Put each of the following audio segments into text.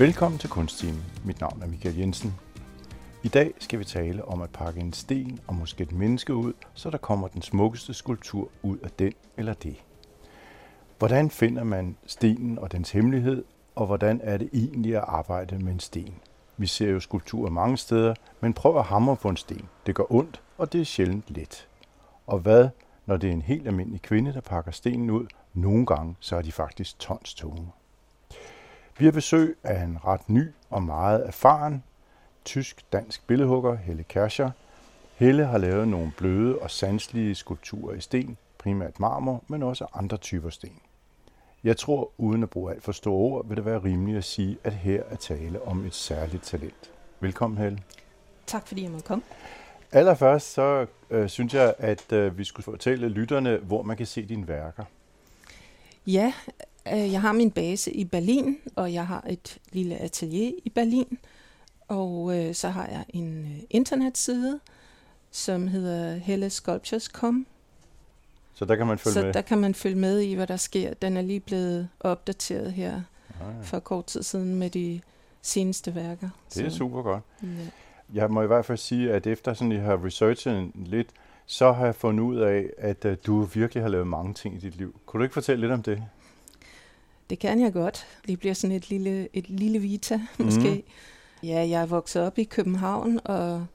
Velkommen til Kunsttimen. Mit navn er Michael Jensen. I dag skal vi tale om at pakke en sten og måske et menneske ud, så der kommer den smukkeste skulptur ud af den eller det. Hvordan finder man stenen og dens hemmelighed, og hvordan er det egentlig at arbejde med en sten? Vi ser jo skulpturer mange steder, men prøv at hamre på en sten. Det gør ondt, og det er sjældent let. Og hvad, når det er en helt almindelig kvinde, der pakker stenen ud? Nogle gange, så er de faktisk tons tunge. Vi har besøg af en ret ny og meget erfaren tysk-dansk billedhugger, Helle Kerscher. Helle har lavet nogle bløde og sanselige skulpturer i sten, primært marmor, men også andre typer sten. Jeg tror, uden at bruge alt for store ord, vil det være rimeligt at sige, at her er tale om et særligt talent. Velkommen, Helle. Tak fordi jeg måtte komme. Allerførst så øh, synes jeg, at øh, vi skulle fortælle lytterne, hvor man kan se dine værker. Ja, jeg har min base i Berlin, og jeg har et lille atelier i Berlin. Og øh, så har jeg en øh, internetside, som hedder hellesculptures.com. Så der kan man følge så med? der kan man følge med i, hvad der sker. Den er lige blevet opdateret her Ah, ja. for kort tid siden med de seneste værker. Det er Så, super godt. Ja. Jeg må i hvert fald sige, at efter sådan, jeg har researchet lidt, så har jeg fundet ud af, at uh, du virkelig har lavet mange ting i dit liv. Kunne du ikke fortælle lidt om det? Det kan jeg godt. Det bliver sådan et lille, et lille vita, måske. Mhm. Ja, jeg er vokset op i København og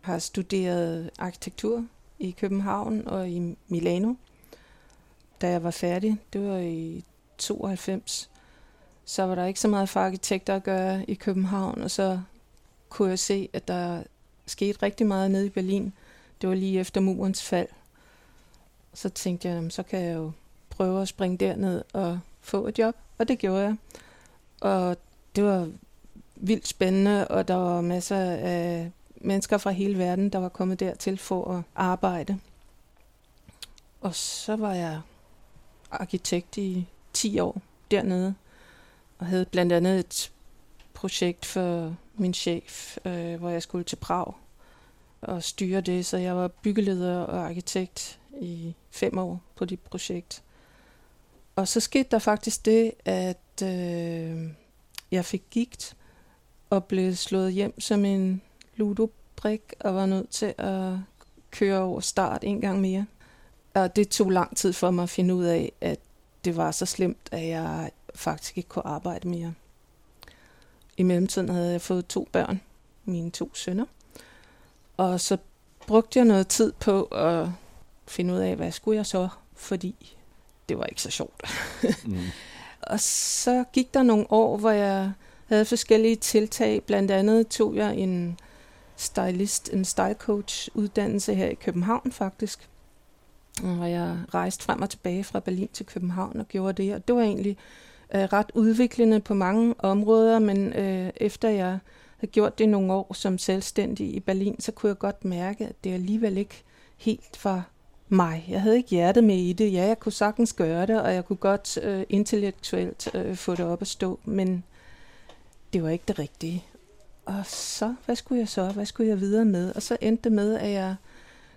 har studeret arkitektur i København og i Milano. Da jeg var færdig, det var i 92, så var der ikke så meget for arkitekter at gøre i København, og så kunne jeg se, at der skete rigtig meget nede i Berlin. Det var lige efter murens fald. Så tænkte jeg, så kan jeg jo prøve at springe derned og få et job, og det gjorde jeg. Og det var vildt spændende, og der var masser af mennesker fra hele verden, der var kommet dertil for at arbejde. Og så var jeg arkitekt i 10 år dernede, og havde blandt andet et projekt for min chef, øh, hvor jeg skulle til Prag og styre det, så jeg var byggeleder og arkitekt i fem år på det projekt. Og så skete der faktisk det, at øh, jeg fik gigt og blev slået hjem som en ludobrik og var nødt til at køre over start en gang mere. Og det tog lang tid for mig at finde ud af, at det var så slemt, at jeg faktisk ikke kunne arbejde mere. I mellemtiden havde jeg fået to børn, mine to sønner. Og så brugte jeg noget tid på at finde ud af, hvad skulle jeg så, fordi det var ikke så sjovt. Mm. Og så gik der nogle år, hvor jeg havde forskellige tiltag. Blandt andet tog jeg en stylist, en style coach uddannelse her i København faktisk. Hvor jeg rejste frem og tilbage fra Berlin til København og gjorde det. Og det var egentlig øh, ret udviklende på mange områder, men øh, efter jeg havde gjort det nogle år som selvstændig i Berlin, så kunne jeg godt mærke, at det alligevel ikke helt var mig. Jeg havde ikke hjertet med i det. Ja, jeg kunne sagtens gøre det, og jeg kunne godt øh, intellektuelt øh, få det op at stå, men det var ikke det rigtige. Og så, hvad skulle jeg så? Hvad skulle jeg videre med? Og så endte det med, at jeg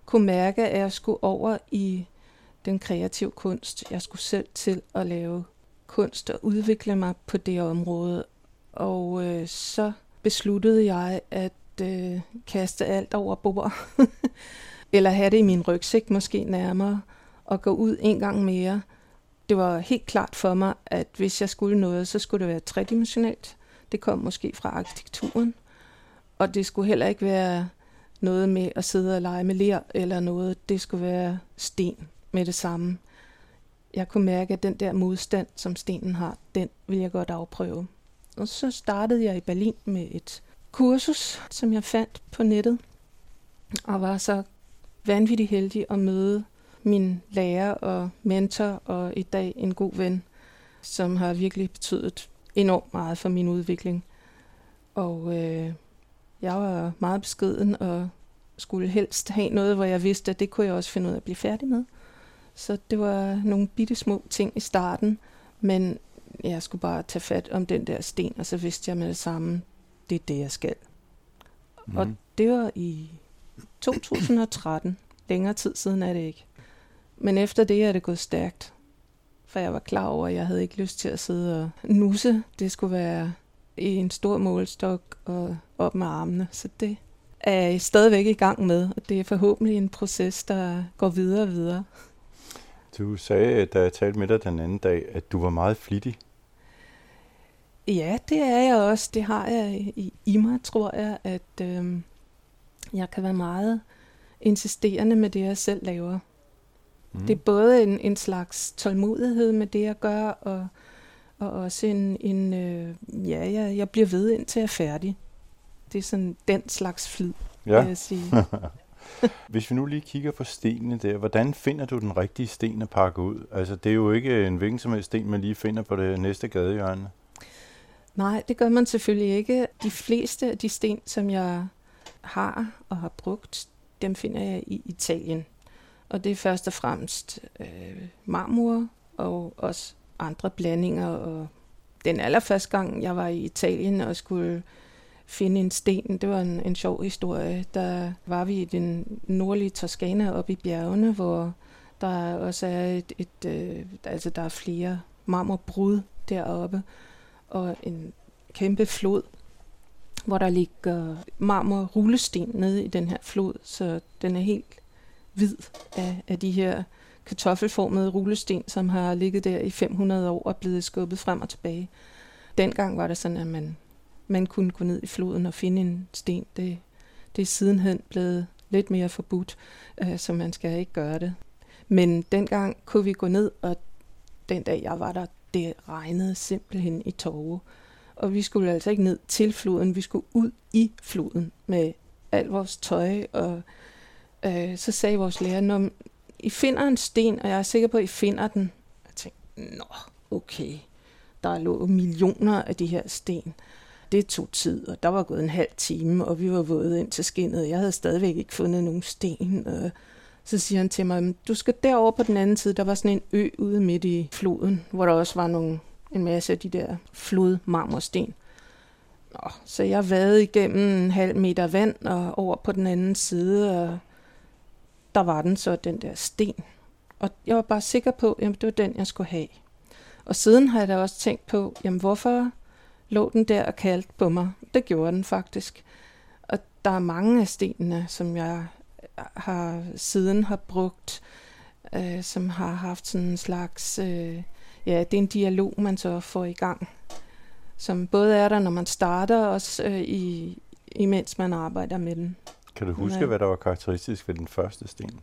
kunne mærke, at jeg skulle over i den kreative kunst. Jeg skulle selv til at lave kunst og udvikle mig på det område. Og øh, så besluttede jeg at øh, kaste alt over bord. Eller have det i min rygsæk måske nærmere. Og gå ud en gang mere. Det var helt klart for mig, at hvis jeg skulle noget, så skulle det være tredimensionelt. Det kom måske fra arkitekturen. Og det skulle heller ikke være noget med at sidde og lege med ler eller noget. Det skulle være sten med det samme. Jeg kunne mærke, at den der modstand, som stenen har, den vil jeg godt afprøve. Og så startede jeg i Berlin med et kursus, som jeg fandt på nettet, og var så vanvittigt heldig at møde min lærer og mentor, og i dag en god ven, som har virkelig betydet enormt meget for min udvikling. Og øh, jeg var meget beskeden og skulle helst have noget, hvor jeg vidste, at det kunne jeg også finde ud af at blive færdig med. Så det var nogle bitte små ting i starten, men jeg skulle bare tage fat om den der sten, og så vidste jeg med det samme, det er det, jeg skal. Mm. Og det var i 2013. Længere tid siden er det ikke. Men efter det er det gået stærkt. For jeg var klar over, at jeg havde ikke lyst til at sidde og nusse. Det skulle være i en stor målstok og op med armene. Så det er jeg stadigvæk i gang med, og det er forhåbentlig en proces, der går videre og videre. Du sagde, da jeg talte med dig den anden dag, at du var meget flittig. Ja, det er jeg også. Det har jeg i, i mig, tror jeg, at øh, jeg kan være meget insisterende med det, jeg selv laver. Mm. Det er både en, en slags tålmodighed med det, jeg gør, og, og også en, en øh, ja, jeg, jeg bliver ved indtil jeg er færdig. Det er sådan den slags flid, ja. vil jeg sige. Hvis vi nu lige kigger på stenene der, hvordan finder du den rigtige sten at pakke ud? Altså, det er jo ikke en hvilken som helst sten, man lige finder på det næste gadehjørne. Nej, det gør man selvfølgelig ikke. De fleste af de sten, som jeg har og har brugt, dem finder jeg i Italien. Og det er først og fremmest øh, marmor og også andre blandinger. Og den allerførste gang, jeg var i Italien og skulle finde en sten, det var en, en sjov historie. Der var vi i den nordlige Toskana oppe i bjergene, hvor der også er et, et øh, altså der er flere marmorbrud deroppe, og en kæmpe flod, hvor der ligger marmor rullesten nede i den her flod, så den er helt hvid af, af de her kartoffelformede rullesten, som har ligget der i 500 år og blevet skubbet frem og tilbage. Dengang var det sådan, at man, man kunne gå ned i floden og finde en sten. Det, det er sidenhen blevet lidt mere forbudt, øh, så man skal ikke gøre det. Men dengang kunne vi gå ned, og den dag jeg var der, det regnede simpelthen i tåge. Og vi skulle altså ikke ned til floden, vi skulle ud i floden med alt vores tøj. Og øh, så sagde vores lærer, når I finder en sten, og jeg er sikker på, at I finder den. Jeg tænkte, nå, okay. Der lå millioner af de her sten. Det tog tid, og der var gået en halv time, og vi var våde ind til skinnet. Jeg havde stadigvæk ikke fundet nogen sten. Og så siger han til mig, du skal derover på den anden side. Der var sådan en ø ude midt i floden, hvor der også var nogle en masse af de der flodmarmorsten. Nå, så jeg vadede igennem en halv meter vand og over på den anden side, og der var den så, den der sten. Og jeg var bare sikker på, at det var den, jeg skulle have. Og siden har jeg da også tænkt på, jamen hvorfor lå den der og kaldte på mig? Det gjorde den faktisk. Og der er mange af stenene, som jeg har siden har brugt, øh, som har haft sådan en slags øh, ja, det er en dialog, man så får i gang, som både er der, når man starter, og også øh, i, imens man arbejder med den. Kan du huske, ja. hvad der var karakteristisk ved den første sten?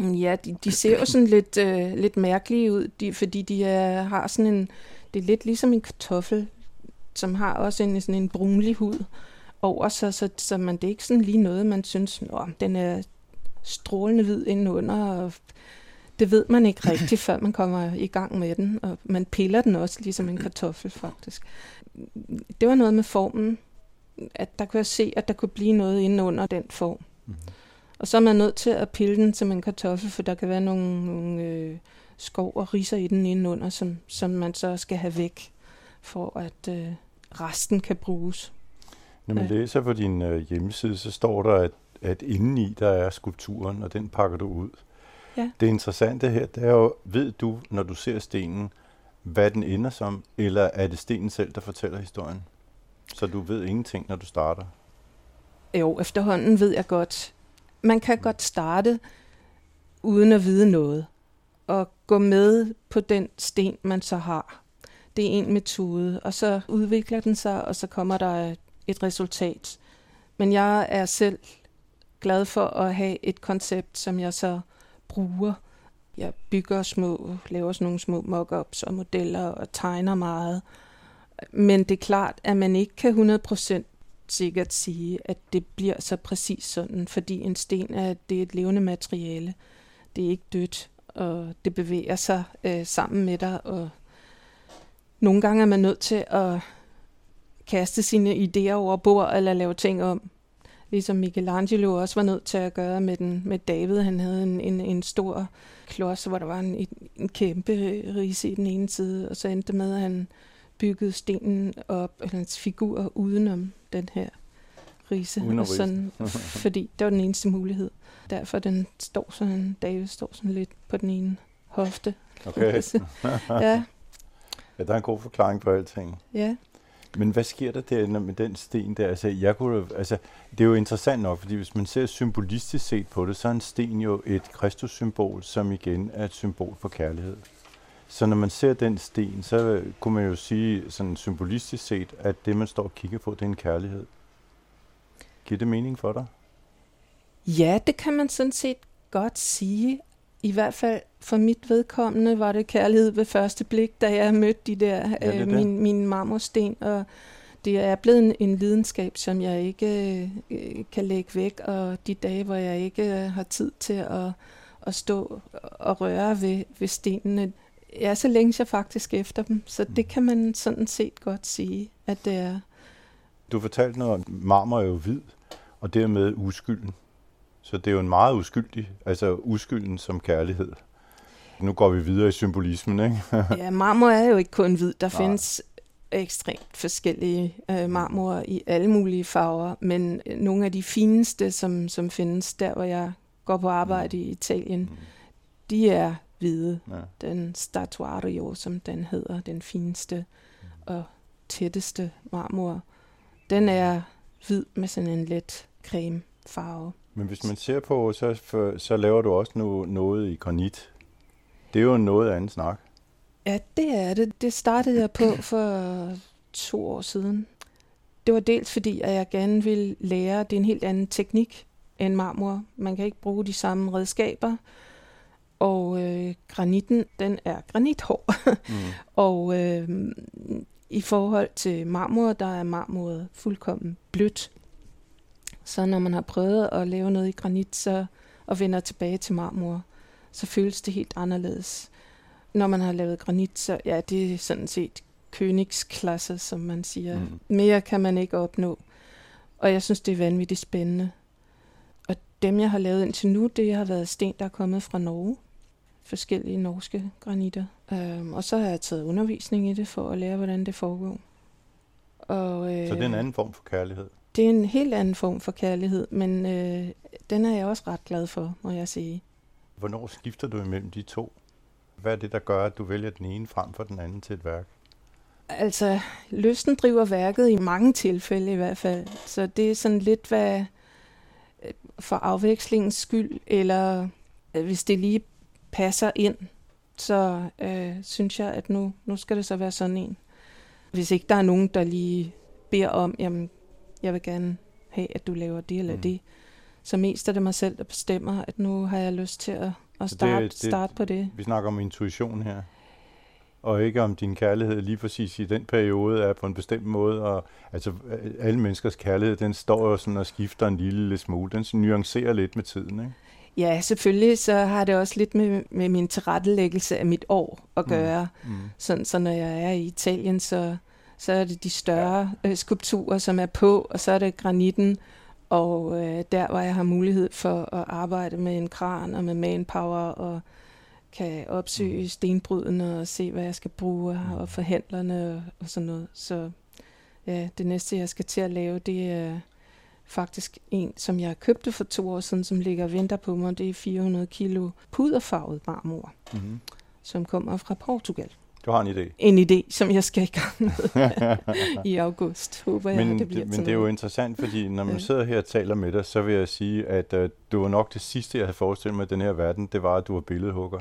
Ja, de, de ser jo sådan lidt, øh, lidt mærkelige ud, de, fordi de er, har sådan en, det er lidt ligesom en kartoffel, som har også en, sådan en brunlig hud over sig, så, så man, det er ikke sådan lige noget, man synes, Nå, den er strålende hvid indenunder, og det ved man ikke rigtigt, før man kommer i gang med den, og man piller den også ligesom en kartoffel faktisk. Det var noget med formen, at der kunne jeg se, at der kunne blive noget inde under den form. Mm-hmm. Og så er man nødt til at pille den som en kartoffel, for der kan være nogle, nogle øh, skov og riser i den indenunder, som, som man så skal have væk, for at øh, resten kan bruges. Når man ja. læser på din øh, hjemmeside, så står der, at, at indeni der er skulpturen, og den pakker du ud. Ja. Det interessante her, det er jo, ved du, når du ser stenen, hvad den ender som, eller er det stenen selv, der fortæller historien? Så du ved ingenting, når du starter? Jo, efterhånden ved jeg godt. Man kan godt starte uden at vide noget, og gå med på den sten, man så har. Det er en metode, og så udvikler den sig, og så kommer der et resultat. Men jeg er selv glad for at have et koncept, som jeg så bruger. Jeg bygger små, laver sådan nogle små mockups og modeller og tegner meget. Men det er klart, at man ikke kan 100% sikkert sige, at det bliver så præcis sådan, fordi en sten er, det er et levende materiale. Det er ikke dødt, og det bevæger sig øh, sammen med dig, og nogle gange er man nødt til at kaste sine idéer over bord, eller lave ting om ligesom Michelangelo også var nødt til at gøre med, den, med David. Han havde en, en, en stor klods, hvor der var en, en, kæmpe rise i den ene side, og så endte med, at han byggede stenen op, eller hans figur udenom den her rise. Uden og sådan, fordi det var den eneste mulighed. Derfor den står sådan, David står sådan lidt på den ene hofte. Okay. ja. ja, der er en god forklaring på alting. Ja. Men hvad sker der der med den sten der? Altså, jeg kunne, altså, det er jo interessant nok, fordi hvis man ser symbolistisk set på det, så er en sten jo et kristussymbol, som igen er et symbol for kærlighed. Så når man ser den sten, så kunne man jo sige sådan symbolistisk set, at det man står og kigger på, det er en kærlighed. Giver det mening for dig? Ja, det kan man sådan set godt sige. I hvert fald for mit vedkommende var det kærlighed ved første blik, da jeg mødte de der Ja, det øh, det. min, min marmorsten, og det er blevet en, en lidenskab, som jeg ikke øh, kan lægge væk, og de dage, hvor jeg ikke øh, har tid til at, at stå og røre ved, ved stenene, ja, så længes jeg faktisk efter dem, så Mm. det kan man sådan set godt sige, at det er. Du fortalte noget om, marmor er jo hvid, og dermed uskylden. Så det er jo en meget uskyldig, altså uskylden som kærlighed. Nu går vi videre i symbolismen, ikke? Ja, marmor er jo ikke kun hvid. Der Nej. findes ekstremt forskellige øh, marmorer i alle mulige farver, men øh, nogle af de fineste, som, som findes der, hvor jeg går på arbejde i Italien, Mm. de er hvide. Ja. Den Statuario, som den hedder, den fineste og tætteste marmor, den er hvid med sådan en let creme farve. Men hvis man ser på, så, for, så laver du også no, noget i granit. Det er jo noget andet snak. Ja, det er det. Det startede jeg på for to år siden. Det var dels fordi, at jeg gerne ville lære, det er en helt anden teknik end marmor. Man kan ikke bruge de samme redskaber. Og øh, granitten, den er granithård. Mm. og øh, i forhold til marmor, der er marmoret fuldkommen blødt. Så når man har prøvet at lave noget i granit, så, og vender tilbage til marmor, så føles det helt anderledes. Når man har lavet granit, så ja, det er sådan set Königsklasse, som man siger. Mm. Mere kan man ikke opnå. Og jeg synes, det er vanvittigt spændende. Og dem, jeg har lavet indtil nu, det har været sten, der er kommet fra Norge. Forskellige norske granitter. Øhm, og så har jeg taget undervisning i det, for at lære, hvordan det foregår. Og, øh, Så det er en anden form for kærlighed. Det er en helt anden form for kærlighed, men øh, den er jeg også ret glad for, må jeg sige. Hvornår skifter du imellem de to? Hvad er det, der gør, at du vælger den ene frem for den anden til et værk? Altså, lysten driver værket i mange tilfælde i hvert fald. Så det er sådan lidt, hvad øh, for afvekslingens skyld, eller øh, hvis det lige passer ind, så øh, synes jeg, at nu, nu skal det så være sådan en. Hvis ikke der er nogen, der lige beder om, jamen, jeg vil gerne have, at du laver det eller Mm. mm. det, så mest er det mig selv, der bestemmer, at nu har jeg lyst til at, at det- starte, det- starte på det. Vi snakker om intuition her. Og ikke om din kærlighed lige præcis i den periode er på en bestemt måde. Og, altså, alle menneskers kærlighed, den står jo sådan og skifter en lille smule. Den nuancerer lidt med tiden, ikke? Ja, selvfølgelig så har det også lidt med, med min tilrettelæggelse af mit år at Mm. gøre. Mm. Sådan, så når jeg er i Italien, så, så er det de større øh, skulpturer, som er på, og så er det granitten. Og øh, der, hvor jeg har mulighed for at arbejde med en kran og med manpower, og kan opsøge Mm. mm. stenbrydene og se, hvad jeg skal bruge, Mm. og forhandlerne og, og sådan noget. Så ja, det næste, jeg skal til at lave, det er faktisk en, som jeg købte for to år siden, som ligger og venter på mig. Det er 400 kilo puderfarvet marmor, Mm-hmm. som kommer fra Portugal. Du har en idé. En idé, som jeg skal i gang med i august. Håber jeg, men det bliver men det er jo interessant, fordi når man sidder her og taler med dig, så vil jeg sige, at uh, det var nok det sidste, jeg havde forestillet mig i den her verden, det var, at du var billedhugger.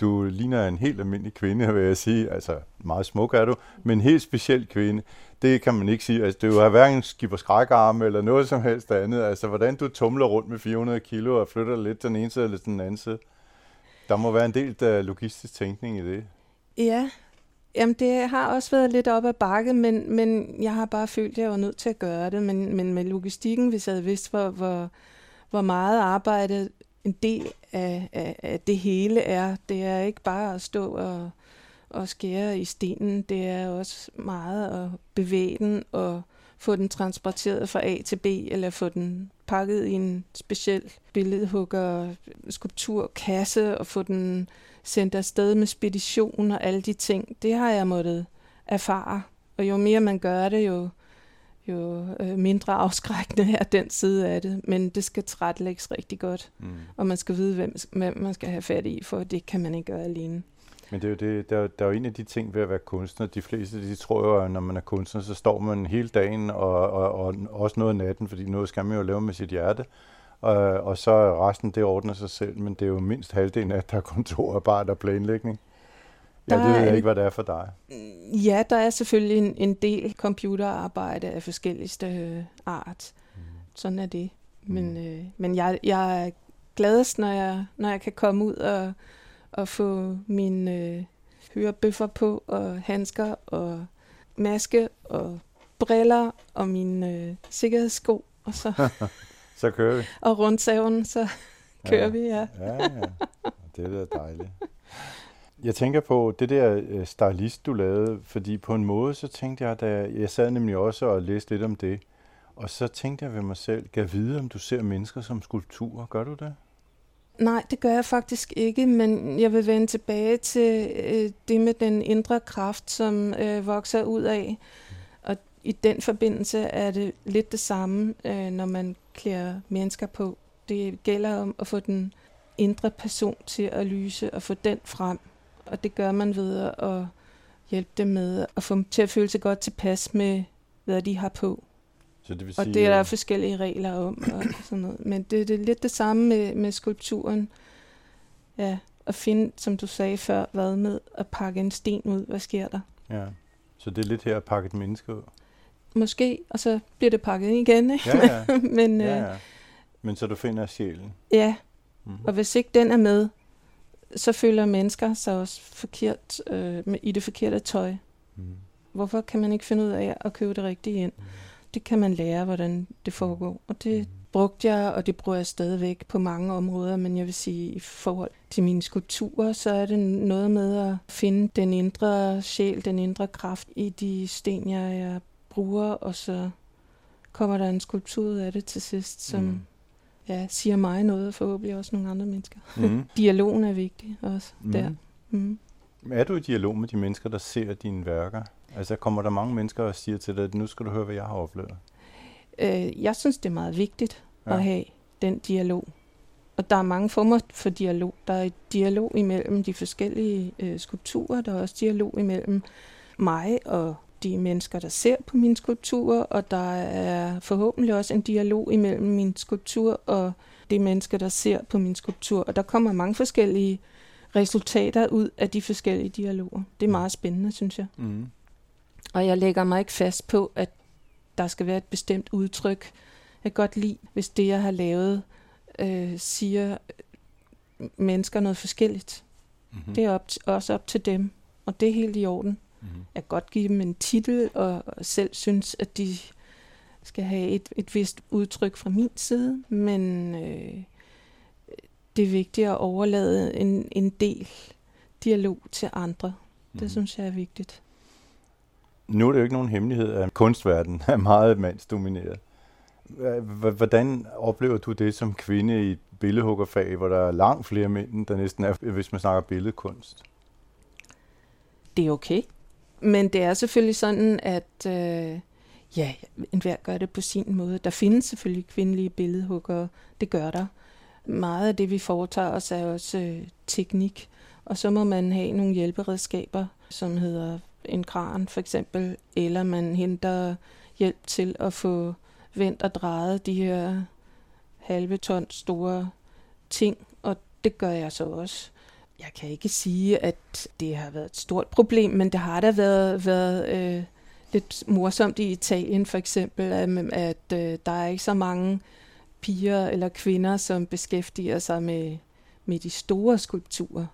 Du ligner en helt almindelig kvinde, vil jeg sige. Altså, meget smuk er du, men en helt speciel kvinde. Det kan man ikke sige. Altså, det er jo hverken skipper skrækarme eller noget som helst andet. Altså, hvordan du tumler rundt med 400 kilo og flytter lidt den ene side eller den anden side. Der må være en del af logistisk tænkning i det. Ja, Jamen, det har også været lidt op ad bakke, men, men jeg har bare følt, at jeg var nødt til at gøre det. Men, men med logistikken, hvis jeg havde vidst, hvor, hvor, hvor meget arbejde en del af, af, af det hele er, det er ikke bare at stå og, og skære i stenen, det er også meget at bevæge den og få den transporteret fra A til B, eller få den pakket i en speciel billedhugger, skulpturkasse, og få den sendt afsted med spedition og alle de ting. Det har jeg måttet erfare. Og jo mere man gør det, jo, jo øh, mindre afskrækkende er den side af det. Men det skal tilrettelægges rigtig godt. Mm. Og man skal vide, hvem, hvem man skal have fat i, for det kan man ikke gøre alene. Men det er jo det, der, der er jo en af de ting ved at være kunstner. De fleste de tror jo, at når man er kunstner, så står man hele dagen og, og, og også noget af natten, fordi noget skal man jo lave med sit hjerte. Og, og så resten, det ordner sig selv, men det er jo mindst halvdelen af, at der er kontorarbejde og planlægning. Ja, det ved jeg ikke, hvad det er for dig. Ja, der er selvfølgelig en, en del computerarbejde af forskelligste øh, art. Mm. Sådan er det. Men, mm. øh, men jeg, jeg er gladest, når jeg, når jeg kan komme ud og, og få mine øh, hørebøffer på, og handsker, og maske, og briller, og mine øh, sikkerhedssko, og så... så kører vi. Og rundt saven, så kører ja. vi, ja. ja, ja. Det er dejligt. Jeg tænker på det der øh, stylist, du lavede, fordi på en måde, så tænkte jeg, da jeg sad nemlig også og læste lidt om det, og så tænkte jeg ved mig selv, kan vide, om du ser mennesker som skulpturer. Gør du det? Nej, det gør jeg faktisk ikke, men jeg vil vende tilbage til øh, det med den indre kraft, som øh, vokser ud af. I den forbindelse er det lidt det samme, øh, når man klæder mennesker på. Det gælder om at få den indre person til at lyse og få den frem. Og det gør man ved at hjælpe dem med at få dem til at føle sig godt tilpas med, hvad de har på. Så det vil sige, og det er der øh, forskellige regler om. Og sådan noget. Men det, det er lidt det samme med, med skulpturen. Ja, at finde, som du sagde før, hvad med at pakke en sten ud. Hvad sker der? Ja, så det er lidt her at pakke et menneske ud. Måske, og så bliver det pakket igen. Ikke? Ja, ja. Men, ja, ja. Men så du finder sjælen. Ja, mm-hmm. og hvis ikke den er med, så føler mennesker sig også forkert øh, i det forkerte tøj. Mm. Hvorfor kan man ikke finde ud af at købe det rigtige ind? Mm det kan man lære, hvordan det foregår. Og det mm. brugte jeg, og det bruger jeg stadigvæk på mange områder, men jeg vil sige, i forhold til mine skulpturer, så er det noget med at finde den indre sjæl, den indre kraft i de sten, jeg, jeg bruger, og så kommer der en skulptur ud af det til sidst, som mm. ja, siger mig noget, og forhåbentlig også nogle andre mennesker. Mm. Dialogen er vigtig også mm. der. Mm. Er du i dialog med de mennesker, der ser dine værker? Altså kommer der mange mennesker og siger til dig, at nu skal du høre, hvad jeg har oplevet? Øh, jeg synes, det er meget vigtigt ja. at have den dialog. Og der er mange former for dialog. Der er dialog imellem de forskellige øh, skulpturer. Der er også dialog imellem mig og de mennesker, der ser på mine skulpturer. Og der er forhåbentlig også en dialog imellem min skulptur og de mennesker, der ser på min skulptur. Og der kommer mange forskellige resultater ud af de forskellige dialoger. Det er meget spændende, synes jeg. Mm. Og jeg lægger mig ikke fast på, at der skal være et bestemt udtryk. Jeg kan godt lide, hvis det, jeg har lavet, øh, siger mennesker noget forskelligt. Mm-hmm. Det er op, også op til dem, og det er helt i orden. Mm-hmm. Jeg kan godt give dem en titel, og selv synes, at de skal have et, et vist udtryk fra min side, men øh, det er vigtigt at overlade en, en del dialog til andre. Mm-hmm. Det synes jeg er vigtigt. Nu er det jo ikke nogen hemmelighed, at kunstverdenen er meget mandsdomineret. Hvordan oplever du det som kvinde i et billedhuggerfag, hvor der er langt flere mænd, der næsten er, hvis man snakker billedkunst? Det er okay. Men det er selvfølgelig sådan, at øh, ja, enhver gør det på sin måde. Der findes selvfølgelig kvindelige billedhuggere. Det gør der. Meget af det, vi foretager os, er også øh, teknik. Og så må man have nogle hjælperedskaber, som hedder en kran for eksempel, eller man henter hjælp til at få vendt og drejet de her halve ton store ting, og det gør jeg så også. Jeg kan ikke sige, at det har været et stort problem, men det har da været, været øh, lidt morsomt i Italien for eksempel, at, at øh, der er ikke så mange piger eller kvinder, som beskæftiger sig med, med de store skulpturer.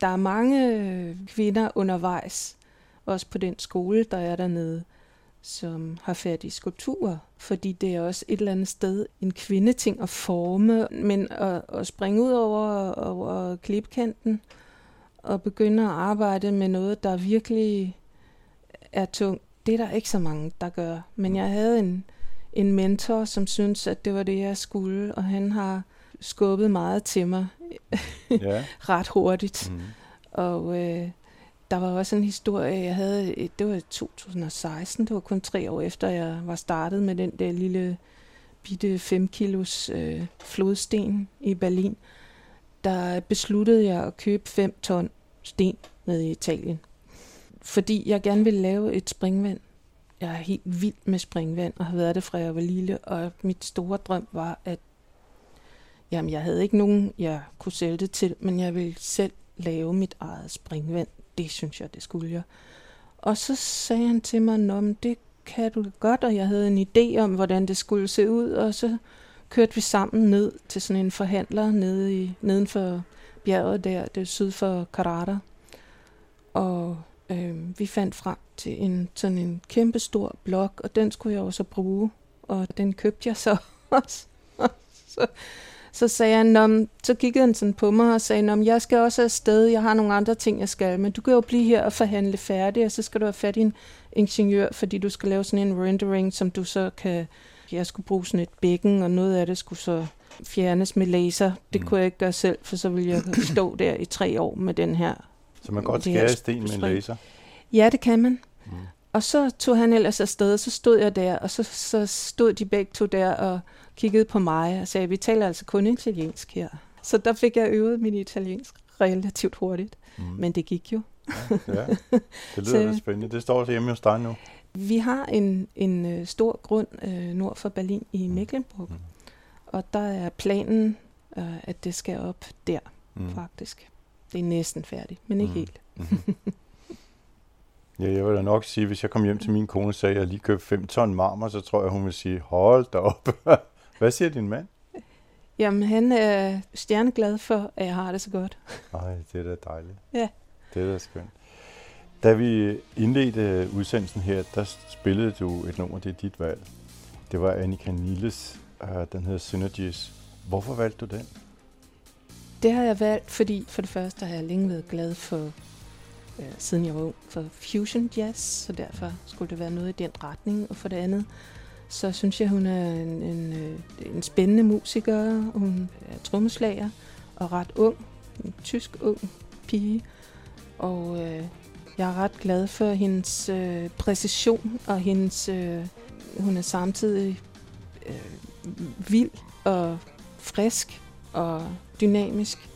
Der er mange øh, kvinder undervejs, også på den skole, der er dernede, som har færdige skulpturer, fordi det er også et eller andet sted en kvindeting at forme, men at, at springe ud over, over klipkanten og begynde at arbejde med noget, der virkelig er tungt, det er der ikke så mange, der gør. Men jeg havde en, en mentor, som syntes, at det var det, jeg skulle, og han har skubbet meget til mig ja. ret hurtigt. Mm. Og øh, der var også en historie, jeg havde, øh, det var i 2016, det var kun tre år efter, jeg var startet med den der lille bitte 5 kilos øh, flodsten i Berlin. Der besluttede jeg at købe 5 ton sten nede i Italien. Fordi jeg gerne ville lave et springvand. Jeg er helt vild med springvand, og har været det fra jeg var lille, og mit store drøm var, at jamen, jeg havde ikke nogen, jeg kunne sælge det til, men jeg ville selv lave mit eget springvand. Det synes jeg, det skulle jeg. Og så sagde han til mig, Nå, men det kan du godt, og jeg havde en idé om, hvordan det skulle se ud, og så kørte vi sammen ned til sådan en forhandler nede i, neden for bjerget der, det er syd for Karata. Og øh, vi fandt frem til en sådan en kæmpe stor blok, og den skulle jeg også bruge, og den købte jeg så også. så, så sagde han, Nå, så kiggede han sådan på mig og sagde, Nå, jeg skal også afsted, jeg har nogle andre ting, jeg skal, men du kan jo blive her og forhandle færdig, og så skal du have fat i en ingeniør, fordi du skal lave sådan en rendering, som du så kan, jeg skulle bruge sådan et bækken, og noget af det skulle så fjernes med laser. Det mm. kunne jeg ikke gøre selv, for så ville jeg stå der i tre år med den her. Så man kan godt skære sten med en laser? Ja, det kan man. Mm. Og så tog han ellers afsted, og så stod jeg der, og så, så stod de begge to der og kiggede på mig og sagde, vi taler altså kun italiensk her. Så der fik jeg øvet min italiensk relativt hurtigt. Mm. Men det gik jo. ja, det lyder lidt spændende. Det står også hjemme hos dig nu. Vi har en, en øh, stor grund øh, nord for Berlin i mm. Mecklenburg. Mm. Og der er planen, øh, at det skal op der, mm. faktisk. Det er næsten færdigt, men ikke mm. helt. Mm-hmm. Ja, jeg vil da nok sige, hvis jeg kom hjem til min kone og sagde, at jeg lige købte 5 ton marmor, så tror jeg, hun vil sige, hold da op. Hvad siger din mand? Jamen, han er stjerneglad for, at jeg har det så godt. Nej, det er da dejligt. Ja. Det er da skønt. Da vi indledte udsendelsen her, der spillede du et nummer, det er dit valg. Det var Annika Niles, den hedder Synergies. Hvorfor valgte du den? Det har jeg valgt, fordi for det første har jeg længe været glad for øh, siden jeg var ung, for fusion jazz, så derfor skulle det være noget i den retning. Og for det andet, så synes jeg, hun er en, en, øh, en spændende musiker. Hun er trommeslager og ret ung, en tysk ung pige. Og øh, jeg er ret glad for hendes øh, præcision og hendes... Øh, hun er samtidig øh, vild og frisk og dynamisk.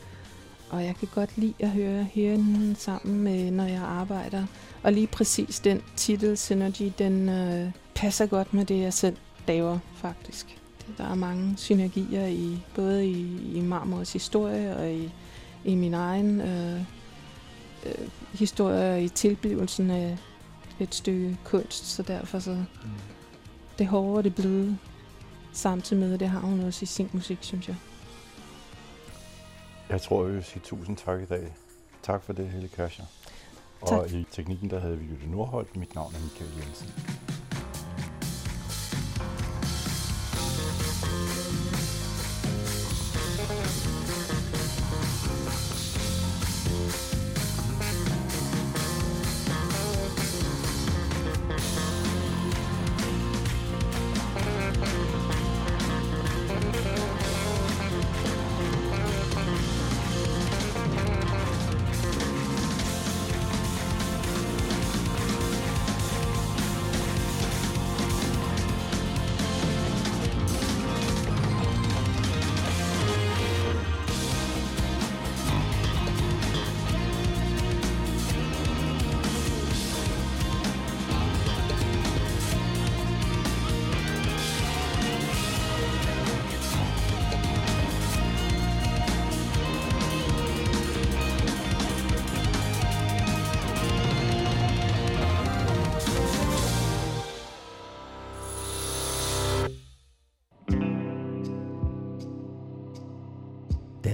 Og jeg kan godt lide at høre hende sammen med, når jeg arbejder. Og lige præcis den titel, Synergy, den øh, passer godt med det, jeg selv laver, faktisk. Der er mange synergier i både i, i Marmors historie og i, i min egen øh, øh, historie i tilblivelsen af et stykke kunst, så derfor så mm. det hårde det bløde samtidig med, det har hun også i sin musik, synes jeg. Jeg tror, jeg vil sige tusind tak i dag. Tak for det, Helle Kascher. Og i teknikken, der havde vi Jytte Nordholt. Mit navn er Michael Jensen.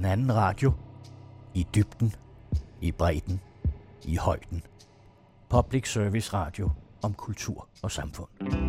Anden radio. I dybden, i bredden, i højden. Public Service Radio om kultur og samfund.